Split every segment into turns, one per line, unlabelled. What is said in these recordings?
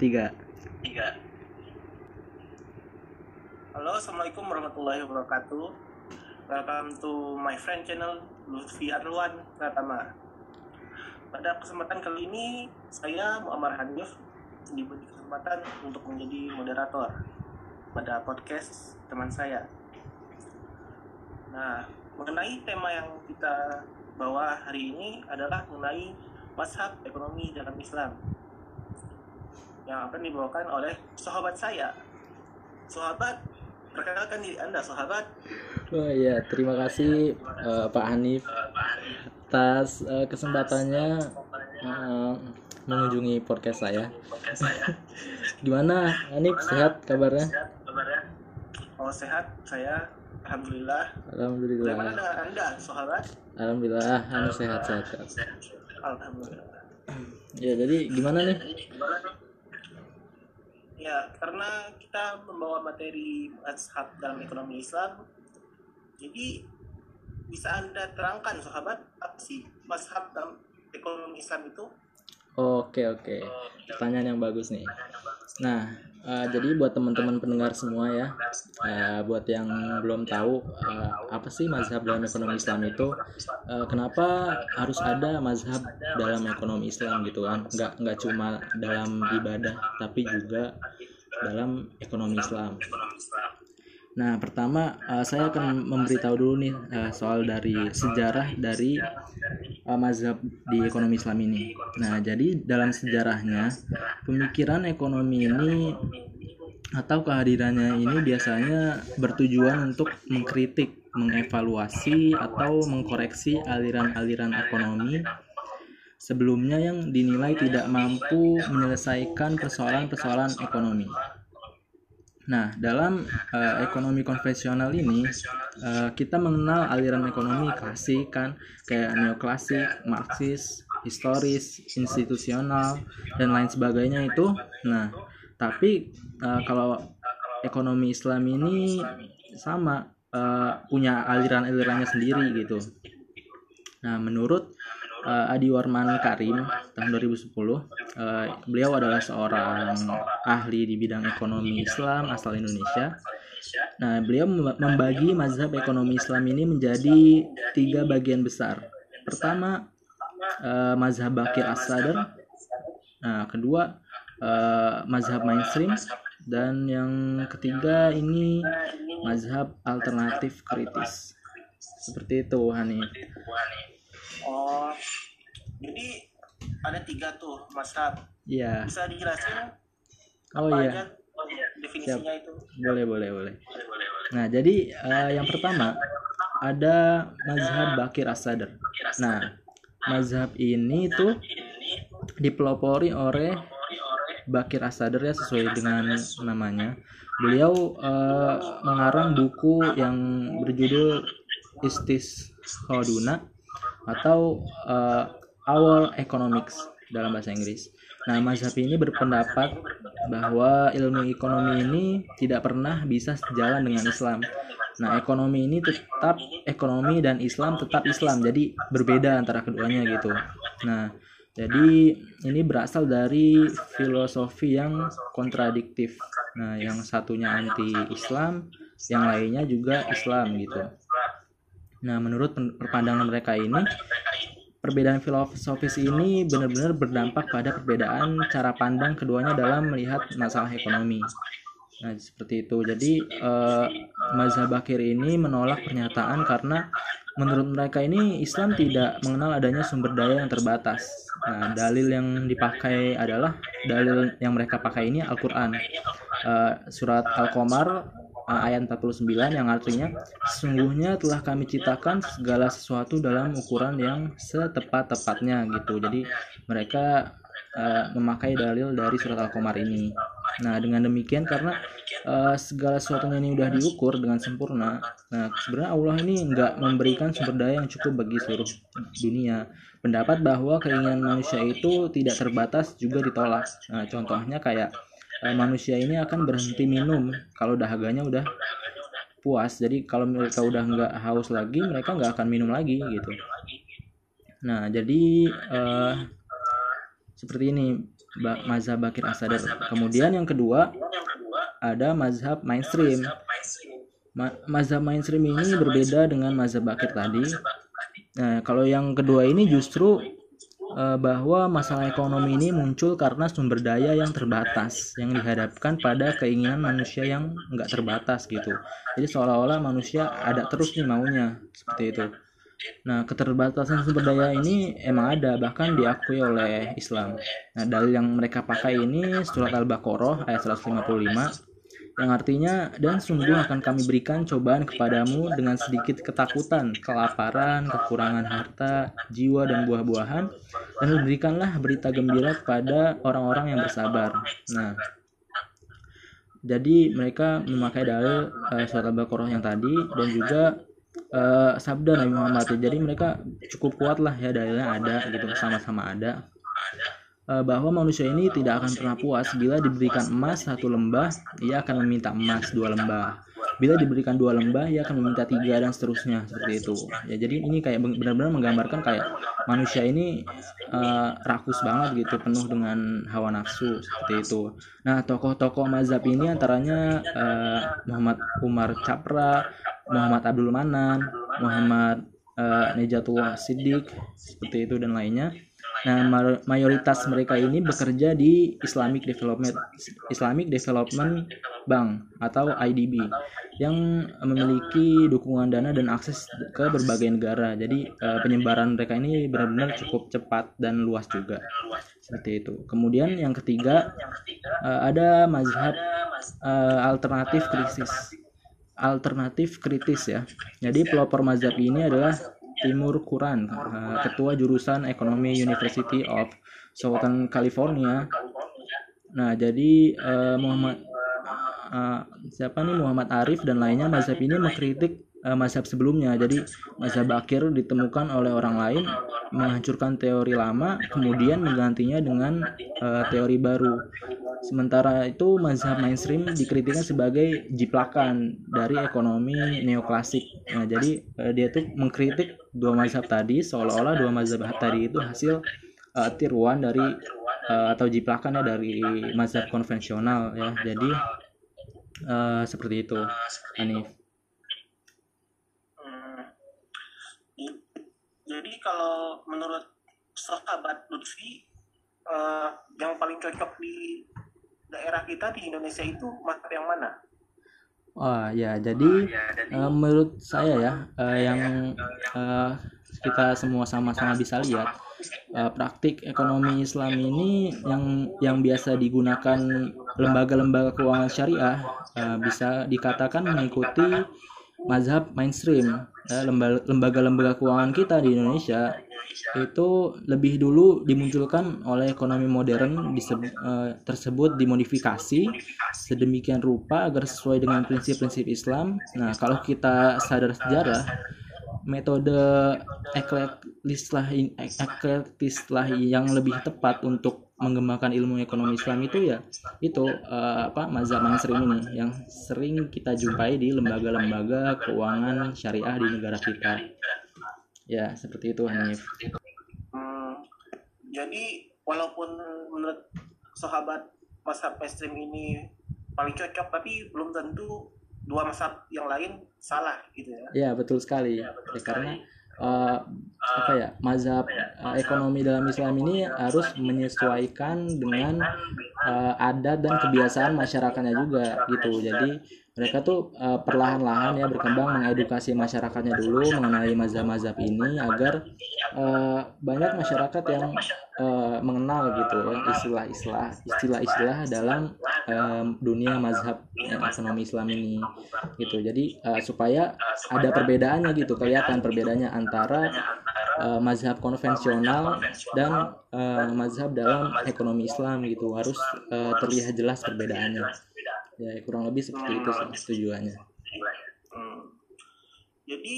tiga.
Tiga. Halo assalamualaikum warahmatullahi wabarakatuh. Welcome to my friend channel Lutfi Arwan Pratama. Pada kesempatan kali ini saya Muammar Hanif diberi kesempatan untuk menjadi moderator pada podcast teman saya. Nah mengenai tema yang kita bawa hari ini adalah mengenai mazhab ekonomi dalam Islam yang akan dibawakan oleh sahabat saya. Sahabat, perkenalkan diri Anda, sahabat.
oh iya terima kasih eh, Pak Hanif atas eh, kesempatannya eh, mengunjungi podcast saya gimana Hanif sehat kabarnya
Oh sehat, saya Alhamdulillah.
Alhamdulillah
Bagaimana dengan Anda, sahabat?
Alhamdulillah Hanif sehat sehat, sehat.
Alhamdulillah.
ya jadi gimana nih
Ya, karena kita membawa materi mazhab dalam ekonomi Islam, jadi bisa Anda terangkan, sahabat, apa sih mazhab dalam ekonomi Islam itu?
Oke oke, pertanyaan yang bagus nih. Nah, eh, jadi buat teman-teman pendengar semua ya, eh, buat yang belum tahu eh, apa sih mazhab dalam ekonomi Islam itu, eh, kenapa harus ada mazhab dalam ekonomi Islam gitu kan? Nggak nggak cuma dalam ibadah, tapi juga dalam ekonomi Islam. Nah, pertama eh, saya akan memberitahu dulu nih eh, soal dari sejarah dari eh, mazhab di ekonomi Islam ini. Nah, jadi dalam sejarahnya pemikiran ekonomi ini atau kehadirannya ini biasanya bertujuan untuk mengkritik, mengevaluasi atau mengkoreksi aliran-aliran ekonomi sebelumnya yang dinilai tidak mampu menyelesaikan persoalan-persoalan ekonomi. Nah, dalam eh, ekonomi konvensional ini eh, kita mengenal aliran ekonomi klasik kan kayak neoklasik, marxis, historis, institusional dan lain sebagainya itu. Nah, tapi eh, kalau ekonomi Islam ini sama eh, punya aliran-alirannya sendiri gitu. Nah, menurut eh, Adi Warman Karim tahun 2010 eh, beliau adalah seorang ahli di bidang ekonomi Islam asal Indonesia. Nah, beliau mem- membagi mazhab ekonomi Islam ini menjadi tiga bagian besar. Pertama, eh, mazhab Bakir As-Sadr. Nah, kedua, eh, mazhab mainstream. Dan yang ketiga ini mazhab alternatif kritis. Seperti itu, Hanif.
Oh, jadi ada tiga tuh mazhab.
Iya.
Bisa dijelasin
Oh
apa
iya.
aja definisinya itu?
Boleh, boleh, boleh. Nah, jadi eh, yang pertama ada mazhab Bakir As-Sadr. Nah, mazhab ini tuh dipelopori oleh Bakir As-Sadr ya sesuai dengan namanya. Beliau eh, mengarang buku yang berjudul Istis Hoduna atau eh, Our Economics dalam bahasa Inggris. Nah, mazhab ini berpendapat bahwa ilmu ekonomi ini tidak pernah bisa sejalan dengan Islam. Nah, ekonomi ini tetap ekonomi dan Islam tetap Islam. Jadi berbeda antara keduanya gitu. Nah, jadi ini berasal dari filosofi yang kontradiktif. Nah, yang satunya anti Islam, yang lainnya juga Islam gitu. Nah, menurut perpandangan mereka ini, perbedaan filosofis ini benar-benar berdampak pada perbedaan cara pandang keduanya dalam melihat masalah ekonomi. Nah, seperti itu. Jadi, eh, mazhab Bakir ini menolak pernyataan karena menurut mereka ini Islam tidak mengenal adanya sumber daya yang terbatas. Nah, dalil yang dipakai adalah dalil yang mereka pakai ini Al-Qur'an. Eh, surat Al-Qamar ayat 49 yang artinya sesungguhnya telah kami ciptakan segala sesuatu dalam ukuran yang setepat-tepatnya gitu. Jadi mereka eh, memakai dalil dari surat Al-Qamar ini. Nah, dengan demikian karena eh, segala sesuatunya ini udah diukur dengan sempurna. Nah, sebenarnya Allah ini nggak memberikan sumber daya yang cukup bagi seluruh dunia. Pendapat bahwa keinginan manusia itu tidak terbatas juga ditolak. Nah, contohnya kayak eh, manusia ini akan berhenti minum kalau dahaganya udah puas. Jadi kalau mereka udah nggak haus lagi, mereka nggak akan minum lagi gitu. Nah, jadi eh, seperti ini mazhab Bakir Asadar. Kemudian yang kedua ada mazhab mainstream. Ma mazhab mainstream ini berbeda dengan mazhab Bakir tadi. Nah, kalau yang kedua ini justru uh, bahwa masalah ekonomi ini muncul karena sumber daya yang terbatas yang dihadapkan pada keinginan manusia yang nggak terbatas gitu. Jadi seolah-olah manusia ada terus nih maunya seperti itu. Nah, keterbatasan sumber daya ini emang ada, bahkan diakui oleh Islam. Nah, dalil yang mereka pakai ini surat Al-Baqarah ayat 155 yang artinya dan sungguh akan kami berikan cobaan kepadamu dengan sedikit ketakutan, kelaparan, kekurangan harta, jiwa dan buah-buahan dan berikanlah berita gembira kepada orang-orang yang bersabar. Nah, jadi mereka memakai dalil uh, surat Al-Baqarah yang tadi dan juga uh, sabda Nabi Muhammad. Jadi mereka cukup kuat lah ya dalilnya ada gitu sama-sama ada. Eh, bahwa manusia ini tidak akan pernah puas bila diberikan emas satu lembah, ia akan meminta emas dua lembah. Bila diberikan dua lembah, ia akan meminta tiga dan seterusnya seperti itu. Ya jadi ini kayak benar-benar menggambarkan kayak manusia ini uh, rakus banget gitu, penuh dengan hawa nafsu seperti itu. Nah tokoh-tokoh mazhab ini antaranya uh, Muhammad Umar Capra, Muhammad Abdul Manan, Muhammad uh, Nejatullah Siddiq seperti itu dan lainnya Nah, mayoritas mereka ini bekerja di Islamic Development Islamic Development Bank atau IDB yang memiliki dukungan dana dan akses ke berbagai negara. Jadi uh, penyebaran mereka ini benar-benar cukup cepat dan luas juga. Seperti itu. Kemudian yang ketiga uh, ada mazhab uh, alternatif kritis. Alternatif kritis ya. Jadi pelopor mazhab ini adalah Timur Kuran, uh, ketua jurusan Ekonomi University of Southern California. Nah, jadi uh, Muhammad uh, siapa nih Muhammad Arif dan lainnya mazhab ini mengkritik uh, mazhab sebelumnya. Jadi mazhab akhir ditemukan oleh orang lain menghancurkan teori lama kemudian menggantinya dengan uh, teori baru. Sementara itu mazhab mainstream dikritikkan sebagai jiplakan dari ekonomi neoklasik. Nah, jadi uh, dia tuh mengkritik dua mazhab tadi seolah-olah dua mazhab tadi itu hasil uh, tiruan dari uh, atau jiplakan ya dari mazhab konvensional ya. Jadi uh, seperti itu, Anif.
Hmm. Jadi kalau menurut sahabat Lutfi uh, yang paling cocok di daerah kita di Indonesia itu mazhab yang mana?
Oh ya, jadi, oh, ya, jadi uh, menurut saya ya uh, yang uh, kita semua sama-sama bisa lihat uh, praktik ekonomi Islam ini yang yang biasa digunakan lembaga-lembaga keuangan syariah uh, bisa dikatakan mengikuti mazhab mainstream ya, lembaga-lembaga keuangan kita di Indonesia itu lebih dulu dimunculkan oleh ekonomi modern disebut, uh, tersebut dimodifikasi sedemikian rupa agar sesuai dengan prinsip-prinsip Islam. Nah, kalau kita sadar sejarah, metode eklektislah eklektislah yang lebih tepat untuk mengembangkan ilmu ekonomi Islam itu ya itu uh, apa mazhab mainstream ini yang sering kita jumpai di lembaga-lembaga keuangan syariah di negara kita ya seperti itu Hanif.
hmm, jadi walaupun menurut sahabat mazhab mainstream ini paling cocok tapi belum tentu dua mazhab yang lain salah gitu ya.
Ya betul sekali. Ya, betul ya, sekali. karena uh, apa ya mazhab uh, ekonomi dalam Islam ini harus menyesuaikan dengan uh, adat dan kebiasaan masyarakatnya juga gitu. Jadi mereka tuh uh, perlahan-lahan ya berkembang mengedukasi masyarakatnya dulu mengenai mazhab-mazhab ini agar uh, banyak masyarakat yang uh, mengenal gitu ya istilah-istilah istilah-istilah dalam um, dunia mazhab ya, ekonomi Islam ini gitu. Jadi uh, supaya ada perbedaannya gitu kelihatan perbedaannya antara uh, mazhab konvensional dan uh, mazhab dalam ekonomi Islam gitu harus uh, terlihat jelas perbedaannya ya kurang lebih seperti itu tujuannya hmm.
jadi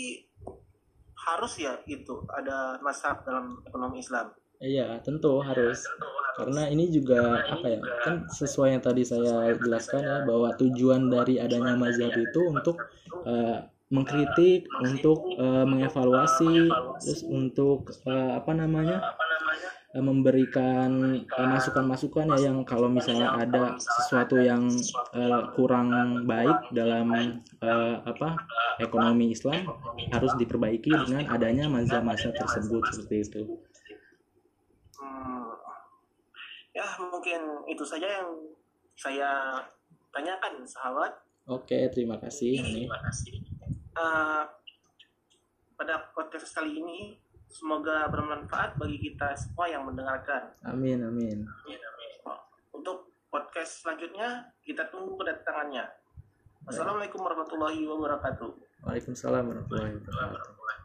harus ya itu ada mazhab dalam ekonomi Islam
Iya, tentu harus. Karena ini juga apa ya? Kan sesuai yang tadi saya jelaskan ya bahwa tujuan dari adanya mazhab itu untuk uh, mengkritik, untuk uh, mengevaluasi, terus untuk uh, apa namanya? uh, memberikan uh, masukan-masukan ya yang kalau misalnya ada sesuatu yang uh, kurang baik dalam uh, apa ekonomi Islam harus diperbaiki dengan adanya mazhab-mazhab tersebut seperti itu.
Hmm, ya mungkin itu saja yang saya tanyakan sahabat.
Oke, terima kasih. Terima kasih.
Uh, pada podcast kali ini semoga bermanfaat bagi kita semua yang mendengarkan.
Amin, amin.
Untuk podcast selanjutnya kita tunggu kedatangannya. Wassalamualaikum warahmatullahi wabarakatuh.
Waalaikumsalam warahmatullahi wabarakatuh.